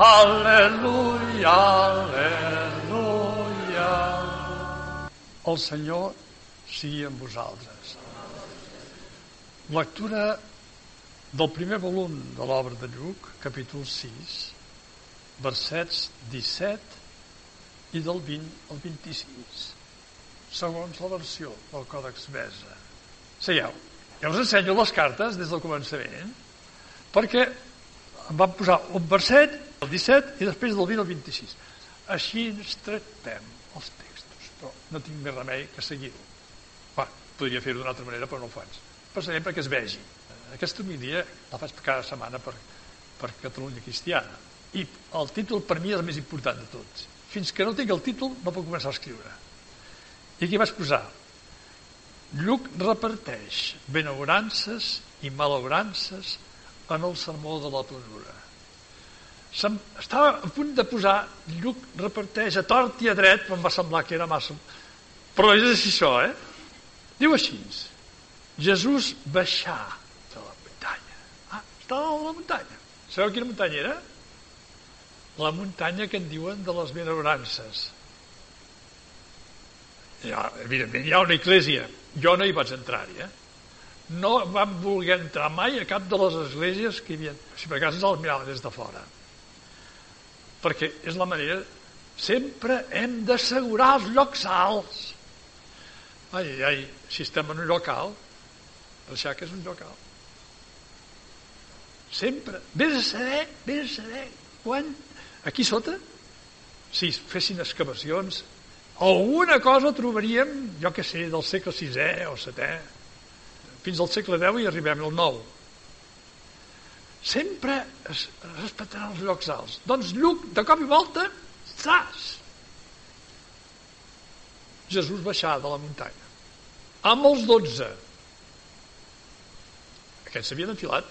Aleluia, aleluia. El Senyor sigui amb vosaltres. Lectura del primer volum de l'obra de Lluc, capítol 6, versets 17 i del 20 al 26, segons la versió del Còdex Besa. Seieu, ja us ensenyo les cartes des del començament, perquè em van posar un verset, el 17, i després del 20 al 26. Així ens tractem els textos, però no tinc més remei que seguir-ho. Podria fer-ho d'una altra manera, però no ho faig. Passarem perquè es vegi. Aquesta homilia la faig cada setmana per, per Catalunya Cristiana. I el títol per mi és el més important de tots. Fins que no tinc el títol no puc començar a escriure. I aquí vaig posar Lluc reparteix benaurances i malaurances en el sermó de la planura. Estava a punt de posar Lluc reparteix a tort i a dret, em va semblar que era massa... Però és així això, eh? Diu així, Jesús baixà de la muntanya. Ah, estava a la muntanya. Sabeu quina muntanya era? La muntanya que en diuen de les benaurances. Ja, evidentment, hi ha una església. Jo no hi vaig entrar-hi, eh? No vam voler entrar mai a cap de les esglésies que hi havia. Si per cas ens els mirava des de fora. Perquè és la manera... Sempre hem d'assegurar els llocs alts. Ai, ai, si estem en un lloc alt, el que és un lloc alt. Sempre. Vés a saber, vés a saber quan... Aquí sota, si fessin excavacions, alguna cosa trobaríem, jo que sé, del segle VI o VII, fins al segle X i arribem al IX. Sempre es respectaran els llocs alts. Doncs Lluc, de cop i volta, zas! Jesús baixar de la muntanya. Amb els dotze, aquests s'havien enfilat.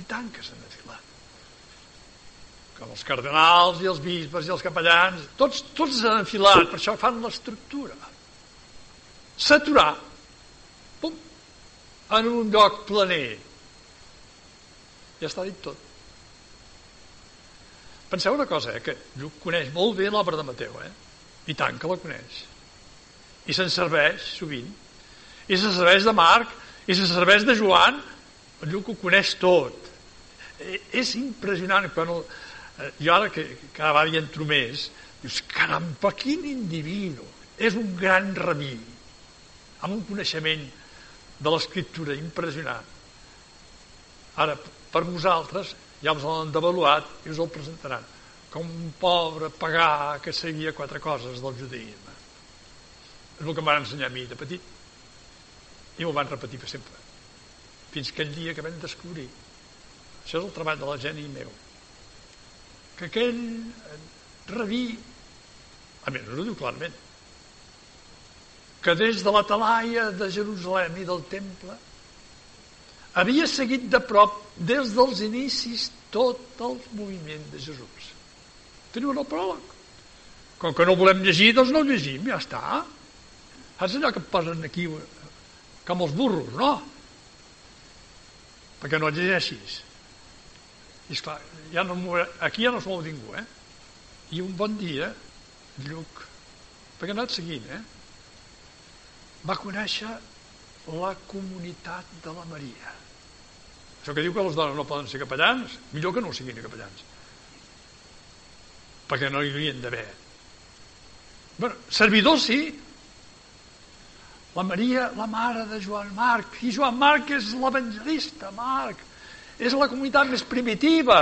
I tant que s'han enfilat. Com els cardenals i els bisbes i els capellans, tots, tots s'han enfilat, per això fan l'estructura. S'aturar, pum, en un lloc planer. Ja està dit tot. Penseu una cosa, eh, que Lluc coneix molt bé l'obra de Mateu, eh? I tant que la coneix. I se'n serveix sovint. I se'n serveix de Marc, i si serveix de Joan, el Lluc ho coneix tot. Eh, és impressionant quan el, eh, jo ara que cada vegada hi entro més, dius, caramba, quin individu! És un gran rabí, amb un coneixement de l'escriptura impressionant. Ara, per vosaltres, ja us l'han devaluat i us el presentaran. Com un pobre pagà que sabia quatre coses del judaïsme. És el que em van ensenyar a mi de petit. I m'ho van repetir per sempre. Fins que el dia que vam descobrir. Això és el treball de la gent i meu. Que aquell rabí a més no ho diu clarament que des de la talaia de Jerusalem i del temple havia seguit de prop des dels inicis tot el moviment de Jesús teniu el pròleg com que no volem llegir doncs no llegim, ja està saps allò que posen aquí com els burros, no? Perquè no llegeixis. I esclar, ja no aquí ja no es mou ningú, eh? I un bon dia, Lluc, perquè ha anat seguint, eh? Va conèixer la comunitat de la Maria. Això que diu que les dones no poden ser capellans, millor que no siguin capellans. Perquè no hi havien d'haver. Bueno, servidors sí, la Maria, la mare de Joan Marc. I Joan Marc és l'evangelista, Marc. És la comunitat més primitiva.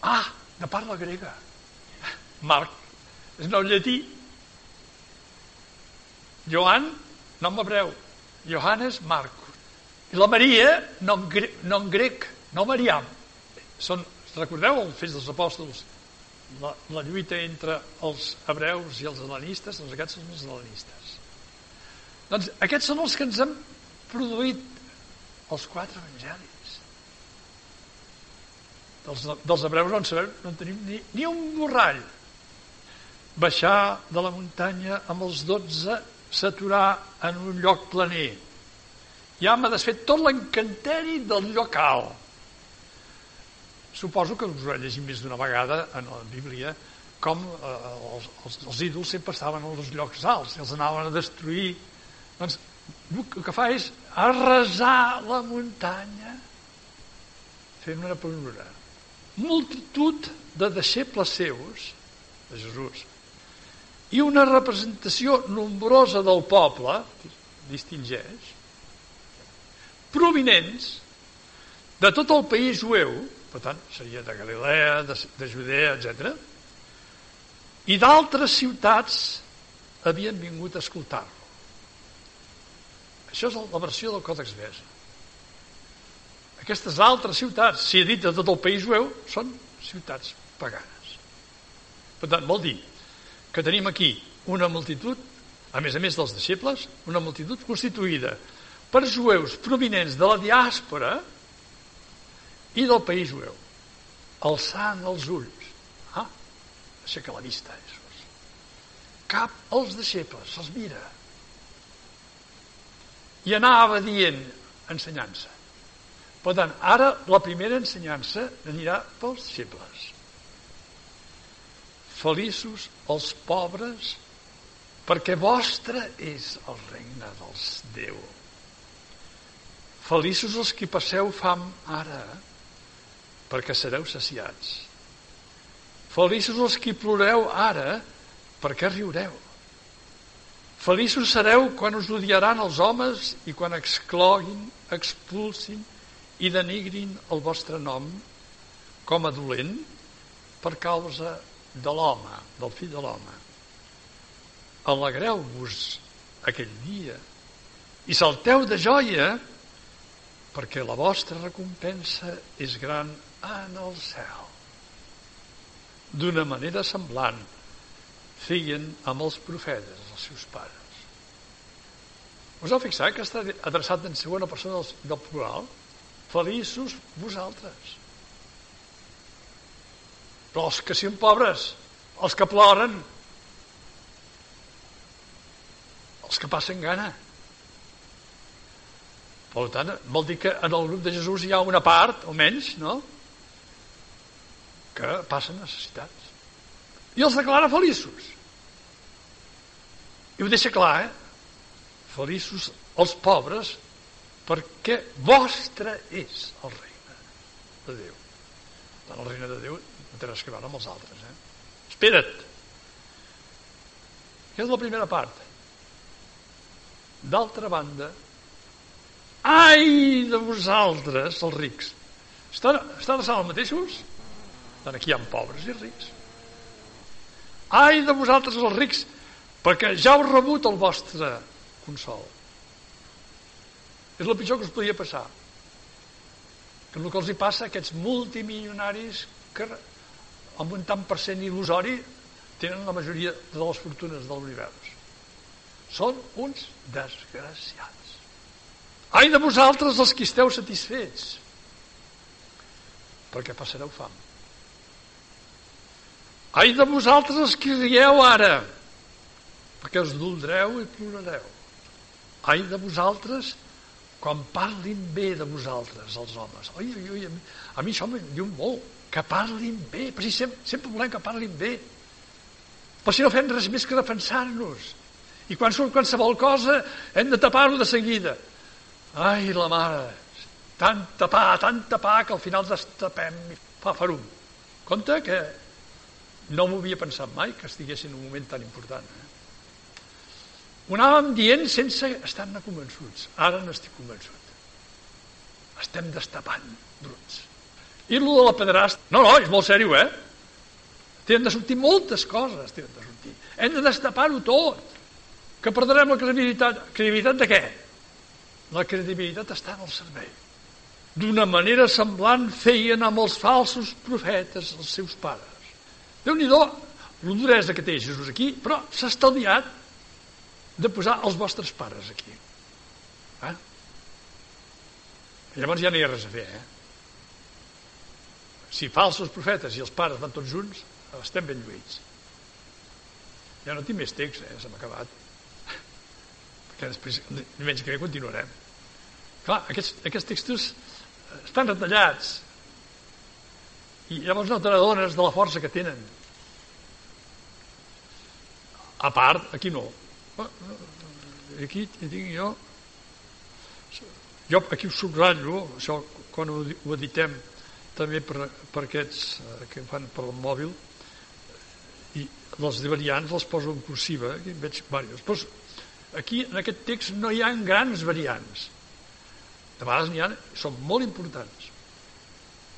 Ah, de parla grega. Marc, és nom llatí. Joan, nom hebreu. Johannes Marcus. I la Maria, nom, gre nom grec, nom Mariam. Són, recordeu els fills dels apòstols? La, la lluita entre els hebreus i els helenistes, doncs aquests són els helenistes. Doncs aquests són els que ens han produït els quatre evangelis. Dels, dels hebreus no en sabem, no en tenim ni, ni un borrall. Baixar de la muntanya amb els dotze, s'aturar en un lloc planer. Ja m'ha desfet tot l'encanteri del lloc alt. suposo que us ho he llegit més d'una vegada en la Bíblia, com eh, els, els, els ídols sempre estaven als llocs alts, i els anaven a destruir. Doncs el que fa és arrasar la muntanya fent una planura. Multitud de deixebles seus, de Jesús, i una representació nombrosa del poble, distingeix, provinents de tot el país jueu, per tant, seria de Galilea, de, de Judea, etc. I d'altres ciutats havien vingut a escoltar-lo. Això és la versió del Còdex Besa. Aquestes altres ciutats, si he dit de tot el país jueu, són ciutats paganes. Per tant, vol dir que tenim aquí una multitud, a més a més dels deixebles, una multitud constituïda per jueus provinents de la diàspora i del país jueu, alçant els ulls. Ah, aixeca la vista, Jesús. Cap als deixebles, se'ls mira. I anava dient ensenyança. Per tant, ara la primera ensenyança anirà pels deixebles. Feliços els pobres, perquè vostre és el regne dels Déu. Feliços els que passeu fam ara, perquè sereu saciats. Feliços els que ploreu ara, perquè riureu. Feliços sereu quan us odiaran els homes i quan excloguin, expulsin i denigrin el vostre nom com a dolent per causa de l'home, del fill de l'home. Alegreu-vos aquell dia i salteu de joia perquè la vostra recompensa és gran en el cel. D'una manera semblant feien amb els profetes, els seus pares. Us heu fixat que està adreçat en segona persona del, plural? Feliços vosaltres. Però els que són pobres, els que ploren, els que passen gana. Per tant, vol dir que en el grup de Jesús hi ha una part, almenys, no?, que passen necessitats. I els declara feliços. I ho deixa clar, eh? Feliços els pobres perquè vostre és el regne de Déu. Tant el regne de Déu que veure amb els altres. Eh? Espera't. Aquesta és la primera part. D'altra banda, ai de vosaltres, els rics. Estan, estan a sala mateixos? Estan aquí hi ha pobres i rics. Ai de vosaltres, els rics, perquè ja heu rebut el vostre consol. És el pitjor que us podia passar. Que el que els hi passa a aquests multimilionaris que amb un tant per cent il·lusori tenen la majoria de les fortunes de l'univers. Són uns desgraciats. Ai de vosaltres els que esteu satisfets, perquè passareu fam. Ai de vosaltres els que rieu ara, perquè us doldreu i plorareu. Ai de vosaltres quan parlin bé de vosaltres, els homes. Oi, oi, oi, a mi, a mi això diu molt, que parlin bé, si sempre, sempre volem que parlin bé. Però si no fem res més que defensar-nos. I quan surt qualsevol cosa hem de tapar-ho de seguida. Ai, la mare, tant tapar, tant tapar, que al final destapem i fa ferum. Compte que no m'ho havia pensat mai que estigués en un moment tan important. Eh? Ho anàvem dient sense estar-ne convençuts. Ara n'estic convençut. Estem destapant bruts. I el de la pedrasta... No, no, és molt sèrio, eh? Tenen de sortir moltes coses, tenen de sortir. Hem de destapar-ho tot. Que perdrem la credibilitat. Credibilitat de què? La credibilitat està en el servei. D'una manera semblant feien amb els falsos profetes els seus pares. Déu-n'hi-do, la duresa que té Jesús aquí, però s'ha estalviat de posar els vostres pares aquí. Eh? Llavors ja no hi ha res a fer, eh? Si falsos profetes i els pares van tots junts, estem ben lluïts. Ja no tinc més text, eh? Se m'ha acabat. Perquè després, menys que continuarem. Clar, aquests, aquests textos estan retallats. I llavors no te n'adones de la força que tenen. A part, aquí no. Aquí tinc jo... Jo aquí ho subratllo, això quan ho, ho editem també per, per aquests eh, que fan per el mòbil, i les variants les poso en cursiva, aquí veig diverses. Però aquí, en aquest text, no hi ha grans variants. De vegades n'hi ha, són molt importants.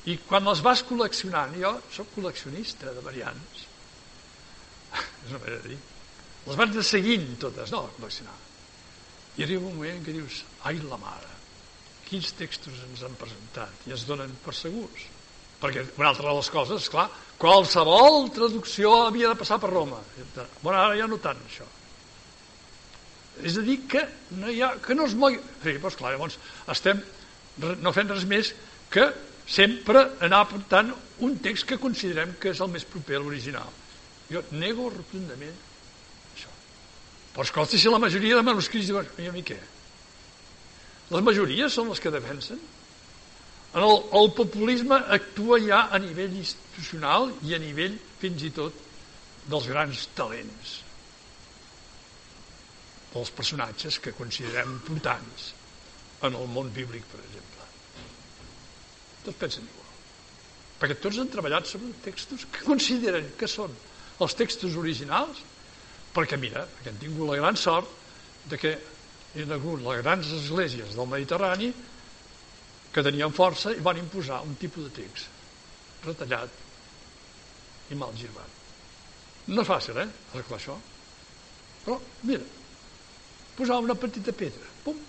I quan les vas col·leccionant, jo sóc col·leccionista de variants, és una manera de dir, les vas de seguint totes, no col·leccionar. I arriba un moment que dius, ai la mare, quins textos ens han presentat i es donen per segurs. Perquè una altra de les coses, clar, qualsevol traducció havia de passar per Roma. Bueno, ara ja no tant, això. És a dir, que no, hi ha, que no es mogui... Sí, doncs clar, llavors estem no fent res més que sempre anar apuntant un text que considerem que és el més proper a l'original. Jo nego rotundament això. Però escolta, si la majoria de manuscrits diuen, i a mi què? Les majories són les que defensen en el, el populisme actua ja a nivell institucional i a nivell, fins i tot, dels grans talents, dels personatges que considerem importants en el món bíblic, per exemple. Tots pensen igual. Perquè tots han treballat sobre textos que consideren que són els textos originals, perquè, mira, que han tingut la gran sort de que hi ha hagut les grans esglésies del Mediterrani que tenien força i van imposar un tipus de text retallat i mal girbat. No és fàcil, eh, arreglar això. Però, mira, posar una petita pedra, pum,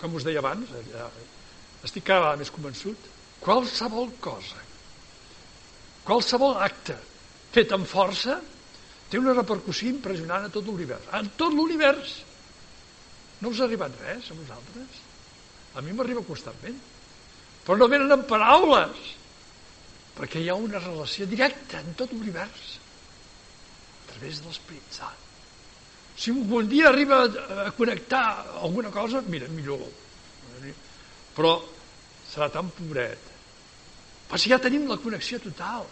com us deia abans, ja estic cada vegada més convençut, qualsevol cosa, qualsevol acte fet amb força té una repercussió impressionant a tot l'univers. En tot l'univers. No us ha arribat res a vosaltres? A mi m'arriba constantment. Però no venen en paraules, perquè hi ha una relació directa en tot l'univers a través de l'Esperit Sant. Si un dia arriba a connectar alguna cosa, mira, millor. Però serà tan pobret. Però si ja tenim la connexió total.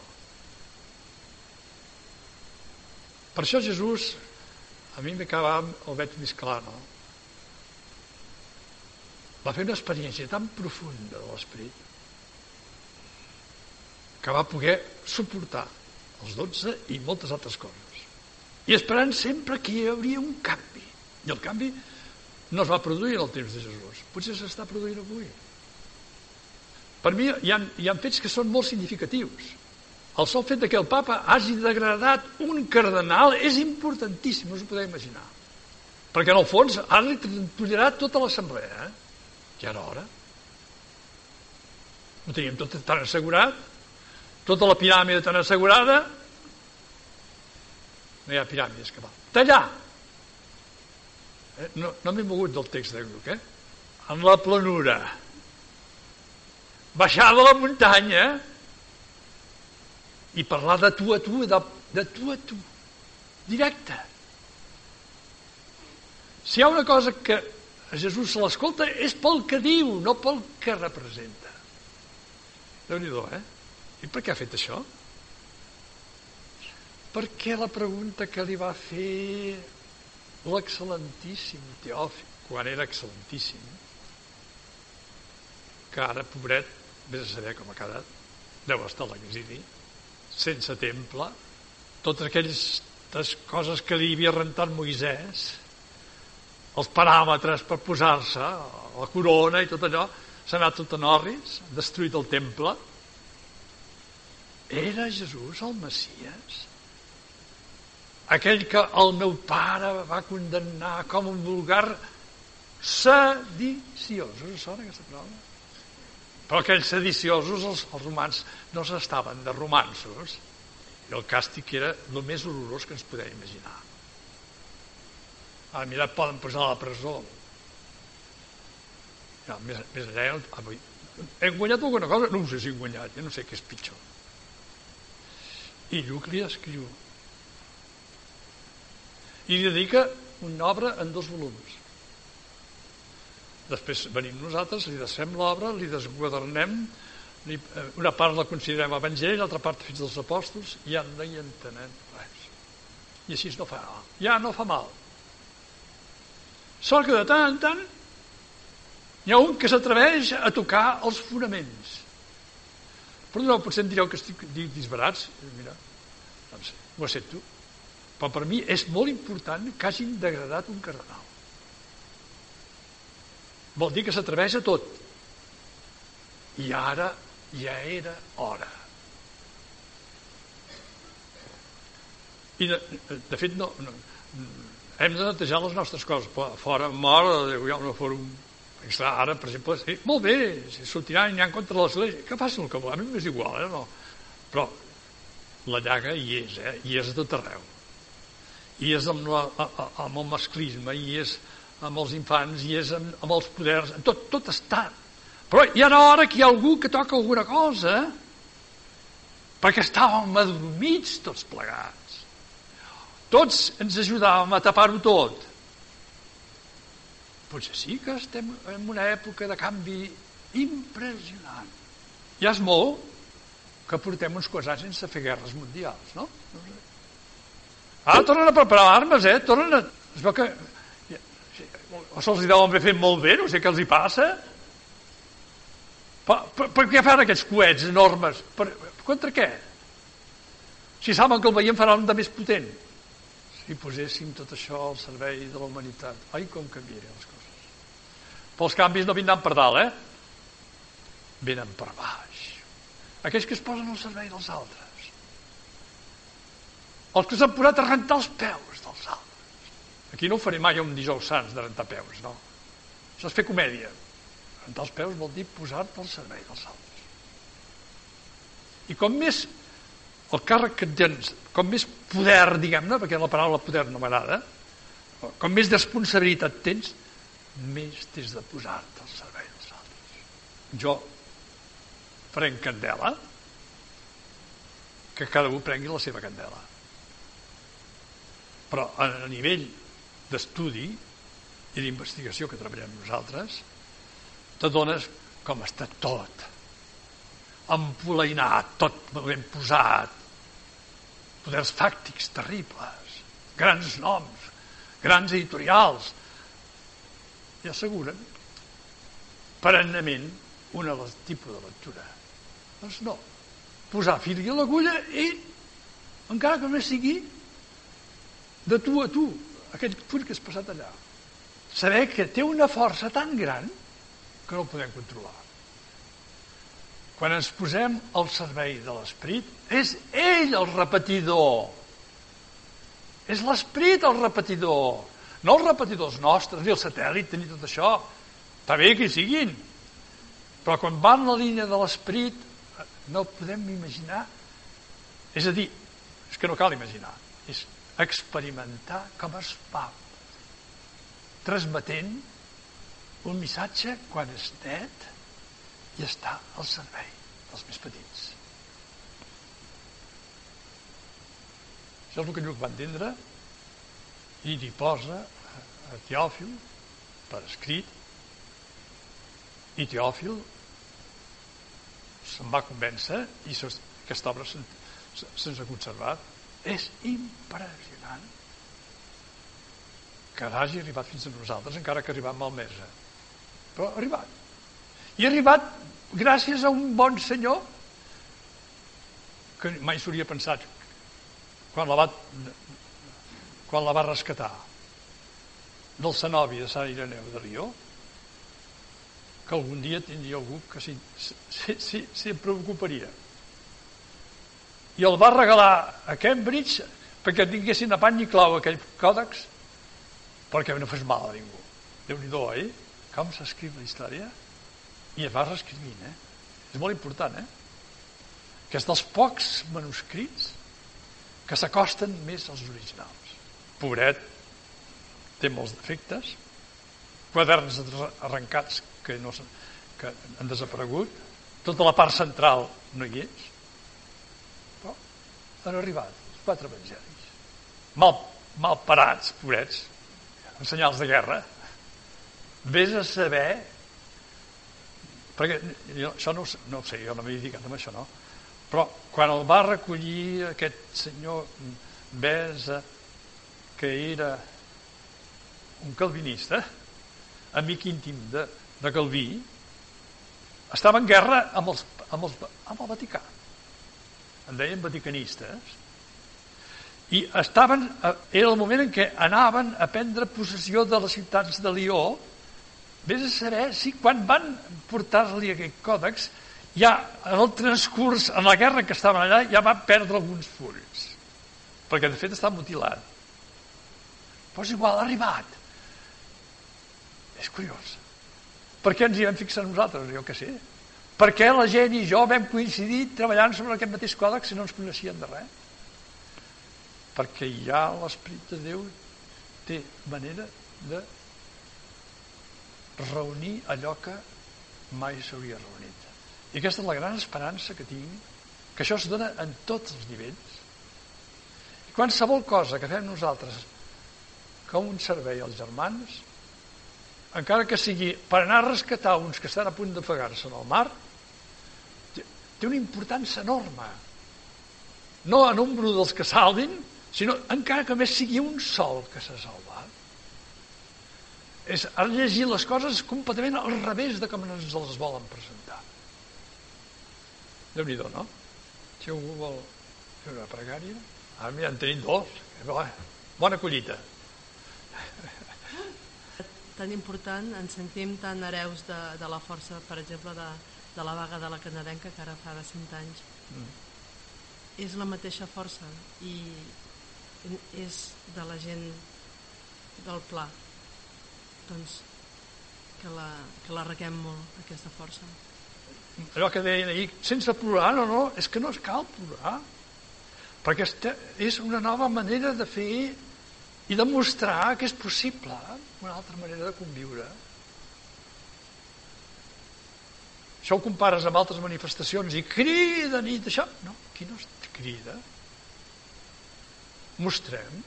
Per això Jesús, a mi m'acaba, el veig més clar, no? Va fer una experiència tan profunda de l'esperit que va poder suportar els dotze i moltes altres coses. I esperant sempre que hi hauria un canvi. I el canvi no es va produir en el temps de Jesús. Potser s'està produint avui. Per mi hi ha, hi ha fets que són molt significatius. El sol fet que el papa hagi degradat un cardenal és importantíssim, no us ho podeu imaginar. Perquè en el fons ha retollerat tota l'assemblea. Eh? Ja era hora. Ho teníem tot tan assegurat, tota la piràmide tan assegurada, no hi ha piràmides que val. Tallar! Eh? No, no m'he mogut del text de Gluck, eh? En la planura. Baixar de la muntanya i parlar de tu a tu, de, de tu a tu, directe. Si hi ha una cosa que a Jesús se l'escolta és pel que diu, no pel que representa. déu nhi eh? I per què ha fet això? Perquè la pregunta que li va fer l'excel·lentíssim Teòfil, quan era excel·lentíssim, que ara, pobret, vés a saber com ha quedat, deu estar a l'exili, sense temple, totes aquelles coses que li havia rentat Moisès, els paràmetres per posar-se, la corona i tot allò, s'ha anat tot en orris, destruït el temple. Era Jesús el Messies? Aquell que el meu pare va condemnar com un vulgar sediciós. Us sona aquesta paraula? Però aquells sediciosos, els, els romans, no s'estaven de romansos. I el càstig era el més horrorós que ens podem imaginar. A mi et poden posar a la presó. Ja, més, més enllà, avui. Hem guanyat alguna cosa? No sé si hem guanyat, ja no sé què és pitjor. I Lluc li escriu. I li dedica una obra en dos volums. Després venim nosaltres, li desfem l'obra, li desguadernem, una part la considerem evangeli, l'altra part fins dels apòstols, ja no hi entenem res. I així no fa mal. Ja no fa mal. Sort que de tant en tant hi ha un que s'atreveix a tocar els fonaments. Perdoneu, potser em direu que estic disbarats. Mira, doncs, ho accepto. Però per mi és molt important que hagin degradat un cardenal. Vol dir que s'atreveix a tot. I ara ja era hora. I de, de fet no, no, hem de netejar les nostres coses fora, mort, hi ha un fòrum extra, ara per exemple sí, molt bé, si sortiran i aniran contra l'església que facin el que volen, a mi m'és igual eh, no. però la llaga hi és eh? hi és a tot arreu hi és amb, la, amb el masclisme hi és amb els infants hi és amb, amb els poders tot, tot està però hi ha una hora que hi ha algú que toca alguna cosa perquè estàvem adormits tots plegats. Tots ens ajudàvem a tapar-ho tot. Potser sí que estem en una època de canvi impressionant. Ja és molt que portem uns quants anys sense fer guerres mundials, no? no sé. Ara tornen a preparar armes, eh? Tornen a... Es veu que... O se'ls deuen haver fet molt bé, no sé què els hi passa. Per, per, per què fan aquests coets enormes? Per, contra què? Si saben que el veiem farà un de més potent. Si poséssim tot això al servei de la humanitat. Ai, com canviarien les coses. Però els canvis no vindran per dalt, eh? Venen per baix. Aquells que es posen al servei dels altres. Els que s'han posat a rentar els peus dels altres. Aquí no ho faré mai un dijous sants de rentar peus, no. Això és fer comèdia. Rentar els peus vol dir posar-te al servei dels altres. I com més el càrrec que tens, com més poder, diguem-ne, perquè la paraula poder no m'agrada, com més responsabilitat tens, més tens de posar-te al servei dels altres. Jo prenc candela, que cada un prengui la seva candela. Però a nivell d'estudi i d'investigació que treballem nosaltres, t'adones com està tot empolainat, tot ben posat poders fàctics terribles grans noms grans editorials i asseguren perennament un tipus de lectura. Doncs no. Posar fil i l'agulla i encara que no sigui de tu a tu aquell punt que has passat allà. Saber que té una força tan gran que no el podem controlar. Quan ens posem al servei de l'esperit, és ell el repetidor. És l'esperit el repetidor, no els repetidors nostres, ni el satèl·lit, ni tot això. Està bé que hi siguin, però quan va en la línia de l'esperit no podem imaginar, és a dir, és que no cal imaginar, és experimentar com es fa. Transmetent un missatge quan és net i està al servei dels més petits. Això és el que Lluc va entendre i li posa a Teòfil per escrit i Teòfil se'n va convèncer i aquesta obra se'ns ha conservat. És impressionant que hagi arribat fins a nosaltres encara que arribat malmesa però ha arribat. I ha arribat gràcies a un bon senyor que mai s'hauria pensat quan la va quan la va rescatar. Del cenobi de Sant Ireneu de Lió que algun dia tindria algú que s'hi si, si, preocuparia. I el va regalar a Cambridge perquè tinguessin a pany i clau aquell còdex perquè no fes mal a ningú. Déu nhi eh? com s'escriu la història i es va reescrivint, eh? És molt important, eh? Que és dels pocs manuscrits que s'acosten més als originals. Pobret, té molts defectes, quaderns arrencats que, no, que han desaparegut, tota la part central no hi és, però han arribat els quatre evangelis. Mal, mal parats, pobrets, en senyals de guerra, Ves a saber perquè jo, això no, no ho sé, jo no m'he dedicat amb això, no? Però quan el va recollir aquest senyor Besa, que era un calvinista, amic íntim de, de Calví, estava en guerra amb, els, amb, els, amb el Vaticà. En deien vaticanistes. I estaven, eh, era el moment en què anaven a prendre possessió de les ciutats de Lió, vés a saber si quan van portar-li aquest còdex, ja en el transcurs, en la guerra que estaven allà, ja va perdre alguns fulls. Perquè de fet està mutilat. Però és igual, ha arribat. És curiós. Per què ens hi vam fixar nosaltres? Jo que sé. Per què la gent i jo vam coincidir treballant sobre aquest mateix còdex si no ens coneixien de res? Perquè ja l'Esperit de Déu té manera de reunir allò que mai s'hauria reunit. I aquesta és la gran esperança que tinc, que això es dona en tots els nivells. I qualsevol cosa que fem nosaltres com un servei als germans, encara que sigui per anar a rescatar uns que estan a punt d'ofegar-se en el mar, té una importància enorme. No a nombre dels que salvin, sinó encara que més sigui un sol que s'ha salvat. És llegir les coses completament al revés de com ens les volen presentar. déu nhi no? Si algú vol fer una pregària... Ara ja en tenim dos. Bona collita tan important, ens sentim tan hereus de, de la força, per exemple, de, de la vaga de la canadenca, que ara fa de 100 anys. Mm. És la mateixa força i és de la gent del pla. Doncs que la, que la reguem molt, aquesta força. Allò que deien ahir, sense plorar, no, no, és que no es cal plorar, perquè és una nova manera de fer i demostrar que és possible una altra manera de conviure. Això ho compares amb altres manifestacions i criden i això. No, aquí no es crida. Mostrem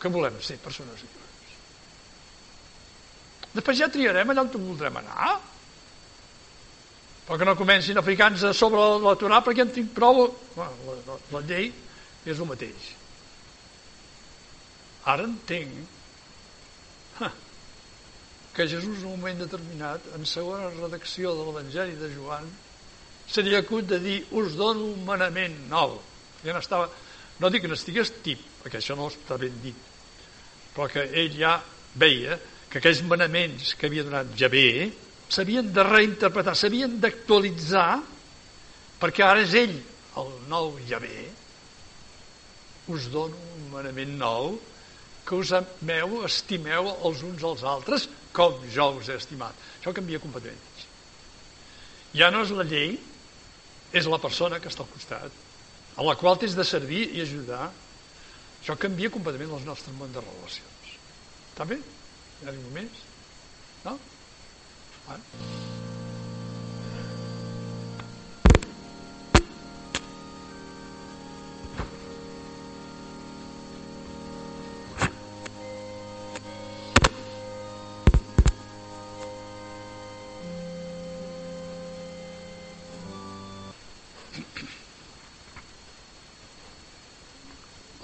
que volem ser persones lliures. Després ja triarem allà on voldrem anar. Però que no comencin a ficar-nos sobre la Torà perquè en tinc prou. Bueno, la, la, la llei és el mateix. Ara entenc ha, que Jesús en un moment determinat, en segona redacció de l'Evangeli de Joan, seria acut de dir us dono un manament nou. Ja estava, no dic que n'estigués tip, perquè això no està ben dit, però que ell ja veia que aquells manaments que havia donat Javé s'havien de reinterpretar, s'havien d'actualitzar, perquè ara és ell el nou Javé. Us dono un manament nou que us ameu, estimeu els uns als altres com jo us he estimat. Això canvia completament. Ja no és la llei, és la persona que està al costat, a la qual tens de servir i ajudar. Això canvia completament el nostre món de relacions. Està bé? Ha ningú més? No? Bueno.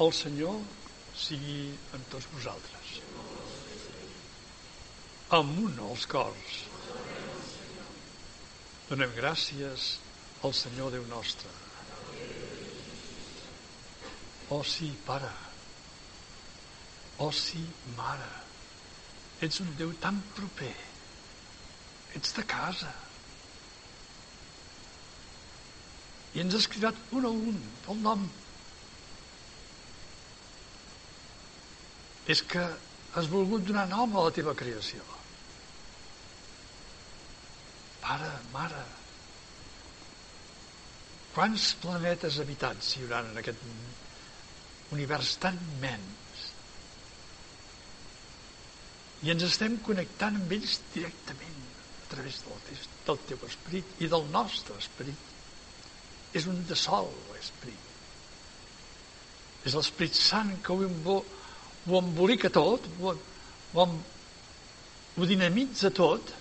El Senyor sigui amb tots vosaltres. Amunt els cors. Donem gràcies al Senyor Déu nostre. Oh sí, Pare. Oh sí, Mare. Ets un Déu tan proper. Ets de casa. I ens has cridat un a un pel nom és que has volgut donar nom a la teva creació. Pare, mare, quants planetes habitats hi haurà en aquest univers tan immens? I ens estem connectant amb ells directament a través del, del teu esperit i del nostre esperit. És un de sol, l'esperit. És l'Esperit Sant que ho ho embolica tot, ho, ho, ho dinamitza tot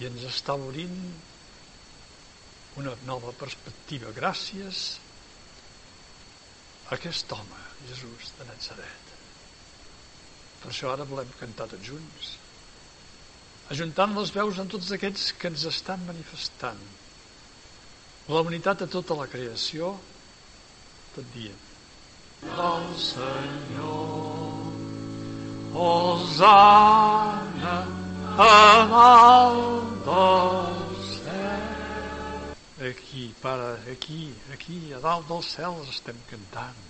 i ens està obrint una nova perspectiva gràcies a aquest home, Jesús de Nazaret. Per això ara volem cantar tots junts, ajuntant les veus en tots aquests que ens estan manifestant la unitat de tota la creació, tot dient del Senyor. Osana a dalt del cel. Aquí, pare, aquí, aquí, a dalt dels cels estem cantant.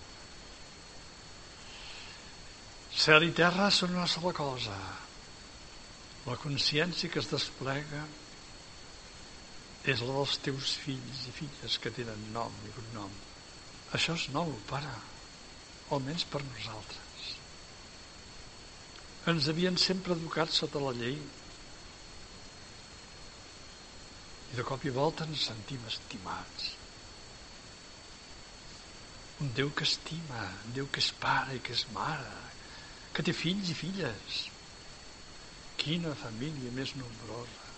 Cel i terra són una sola cosa. La consciència que es desplega és la dels teus fills i filles que tenen nom i cognom. Això és nou, pare almenys per nosaltres. Ens havien sempre educat sota la llei i de cop i volta ens sentim estimats. Un Déu que estima, un Déu que és pare i que és mare, que té fills i filles. Quina família més nombrosa.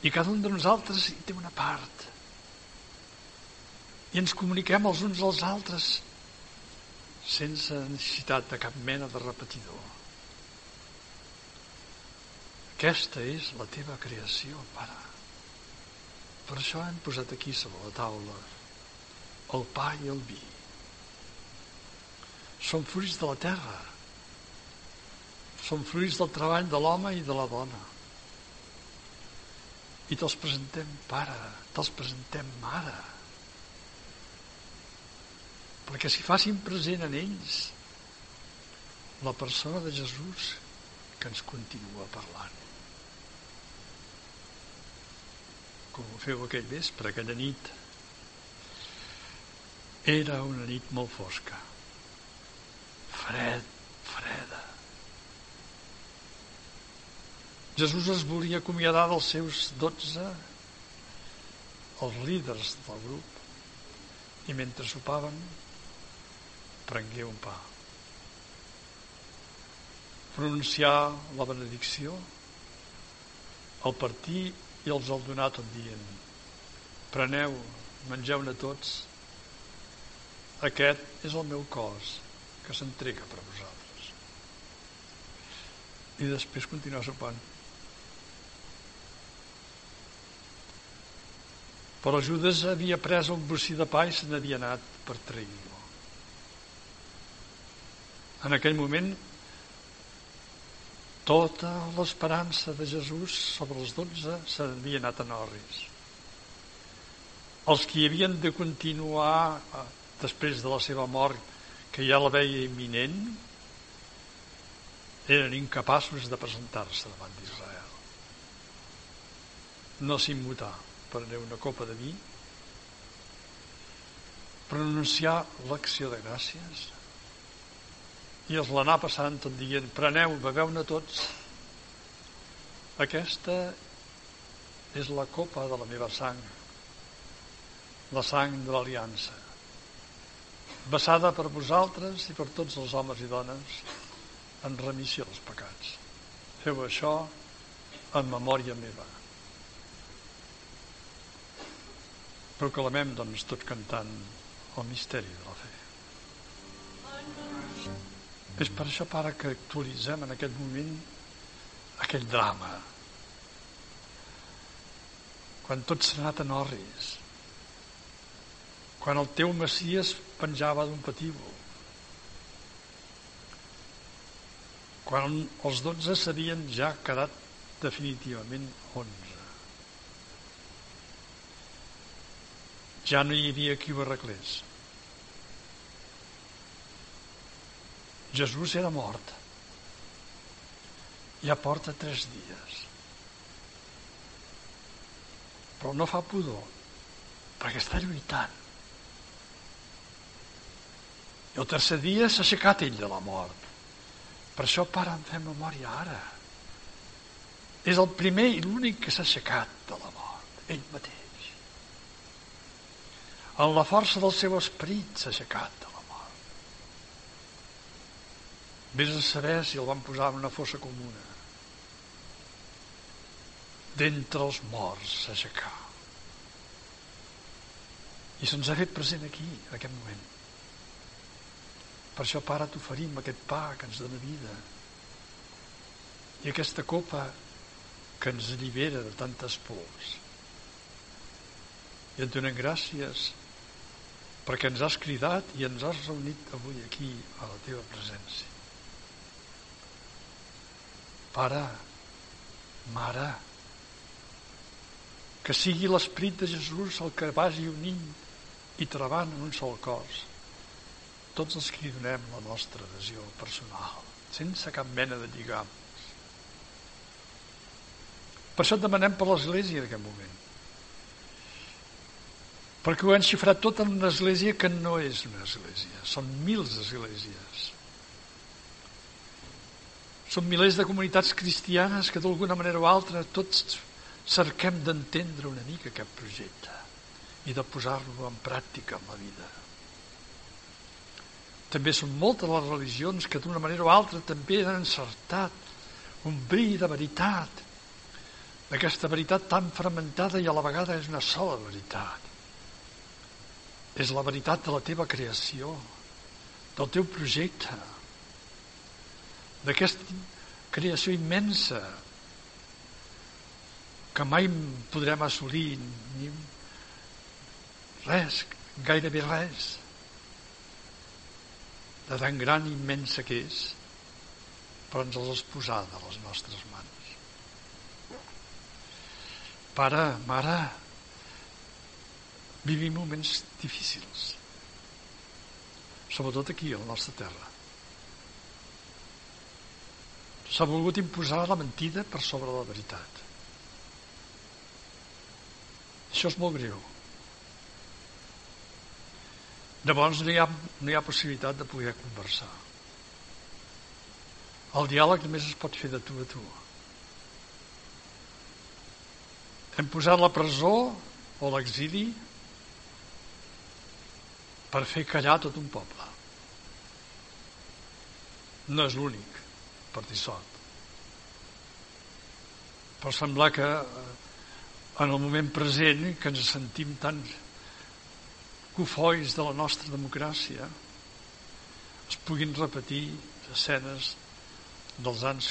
I cada un de nosaltres hi té una part i ens comuniquem els uns als altres sense necessitat de cap mena de repetidor. Aquesta és la teva creació, pare. Per això hem posat aquí sobre la taula el pa i el vi. Són fruits de la terra. Són fruits del treball de l'home i de la dona. I te'ls presentem pare, te'ls presentem mare perquè s'hi facin present en ells la persona de Jesús que ens continua parlant. Com ho feu aquell vespre, aquella nit. Era una nit molt fosca. Fred, freda. Jesús es volia acomiadar dels seus dotze, els líders del grup, i mentre sopaven prengué un pa. Pronunciar la benedicció, el partir i els el donar tot dient preneu, mengeu-ne tots, aquest és el meu cos que s'entrega per vosaltres. I després continuar sopant. Però Judes havia pres un bocí de pa i se n'havia anat per trair-lo. En aquell moment, tota l'esperança de Jesús sobre els dotze s'havia anat a Norris. Els que havien de continuar eh, després de la seva mort, que ja la veia imminent, eren incapaços de presentar-se davant d'Israel. No s'immutar anar una copa de vi, pronunciar l'acció de gràcies, i els l'anar passant tot dient preneu, beveu-ne tots. Aquesta és la copa de la meva sang la sang de l'aliança basada per vosaltres i per tots els homes i dones en remissió dels pecats. Feu això en memòria meva. Proclamem doncs tot cantant el misteri de la fe és per això, pare, que actualitzem en aquest moment aquell drama. Quan tot s'ha anat en orris. Quan el teu Messies penjava d'un patíbul. Quan els dotze s'havien ja quedat definitivament onze. Ja no hi havia qui ho arreglés. Jesús era mort. Ja porta tres dies. Però no fa pudor, perquè està lluitant. I el tercer dia s'ha aixecat ell de la mort. Per això, pare, en fem memòria ara. És el primer i l'únic que s'ha aixecat de la mort, ell mateix. En la força del seu esperit s'ha aixecat de Vés a saber si el van posar en una fossa comuna. d'entre els morts s'aixecà. I se'ns ha fet present aquí, en aquest moment. Per això, Pare, t'oferim aquest pa que ens dona vida i aquesta copa que ens allibera de tantes pors. I et donem gràcies perquè ens has cridat i ens has reunit avui aquí a la teva presència. Pare, Mare, que sigui l'Esprit de Jesús el que vagi unint i trebant en un sol cos tots els que hi donem la nostra adhesió personal, sense cap mena de lligams. Per això demanem per l'Església en aquest moment. Perquè ho hem xifrat tot en una església que no és una església. Són mils d'esglésies. Són milers de comunitats cristianes que d'alguna manera o altra tots cerquem d'entendre una mica aquest projecte i de posar-lo en pràctica en la vida. També són moltes les religions que d'una manera o altra també han encertat un bri de veritat, d'aquesta veritat tan fragmentada i a la vegada és una sola veritat. És la veritat de la teva creació, del teu projecte, d'aquesta creació immensa que mai podrem assolir ni res, gairebé res de tan gran i immensa que és però ens els has posat les nostres mans. Pare, mare vivim moments difícils sobretot aquí a la nostra terra s'ha volgut imposar la mentida per sobre la veritat. Això és molt greu. Llavors no hi, ha, no hi ha possibilitat de poder conversar. El diàleg només es pot fer de tu a tu. Hem posat la presó o l'exili per fer callar tot un poble. No és l'únic per dissot. Però semblar que eh, en el moment present que ens sentim tan cofois de la nostra democràcia es puguin repetir escenes dels anys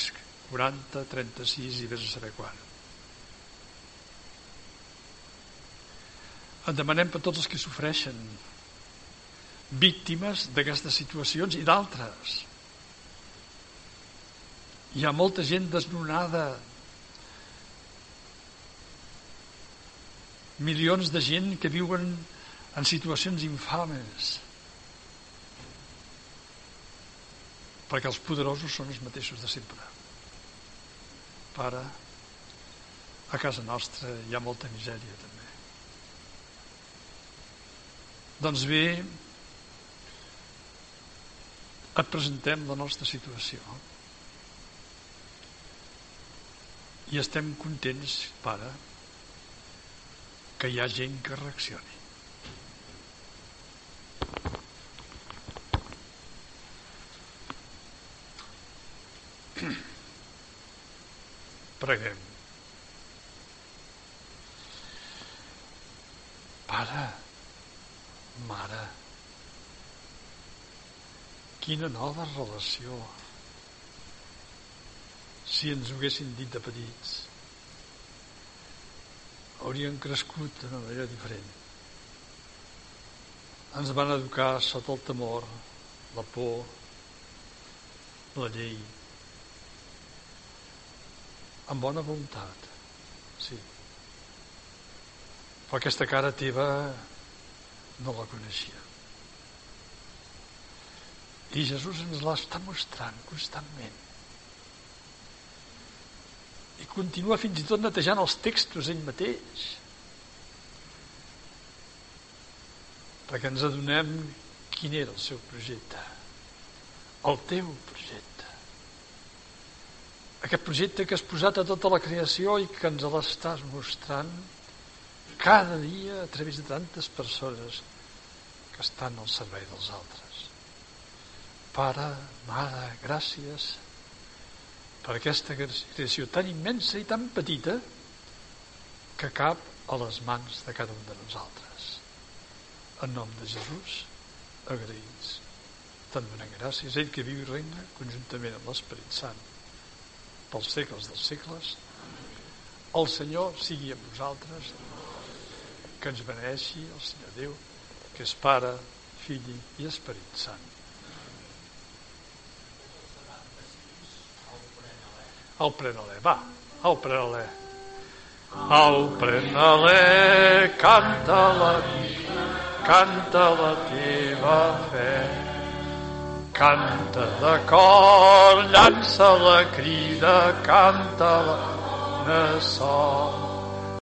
40, 36 i vés a saber quan. En demanem per tots els que sofreixen víctimes d'aquestes situacions i d'altres hi ha molta gent desnonada. Milions de gent que viuen en situacions infames. Perquè els poderosos són els mateixos de sempre. Pare, a casa nostra hi ha molta misèria també. Doncs bé, et presentem la nostra situació. I estem contents, pare, que hi ha gent que reaccioni. Preguem. Pare, mare, quina nova relació si ens ho haguessin dit de petits. Haurien crescut d'una manera diferent. Ens van educar sota el temor la por la llei. Amb bona voluntat sí. Però aquesta cara teva no la coneixia. I Jesús ens l'està mostrant constantment i continua fins i tot netejant els textos ell mateix. Perquè ens adonem quin era el seu projecte. El teu projecte. Aquest projecte que has posat a tota la creació i que ens l'estàs mostrant cada dia a través de tantes persones que estan al servei dels altres. Pare, Mare, gràcies per aquesta creació tan immensa i tan petita que cap a les mans de cada un de nosaltres. En nom de Jesús, agraïts. Te'n donem gràcies, ell que viu i regna conjuntament amb l'Esperit Sant pels segles dels segles. El Senyor sigui amb vosaltres, que ens beneixi el Senyor Déu, que és Pare, Fill i Esperit Sant. El prenalè, va, el prenalè. El prenalè, canta la, canta la teva fe. Canta de cor, llança la crida, canta la sol.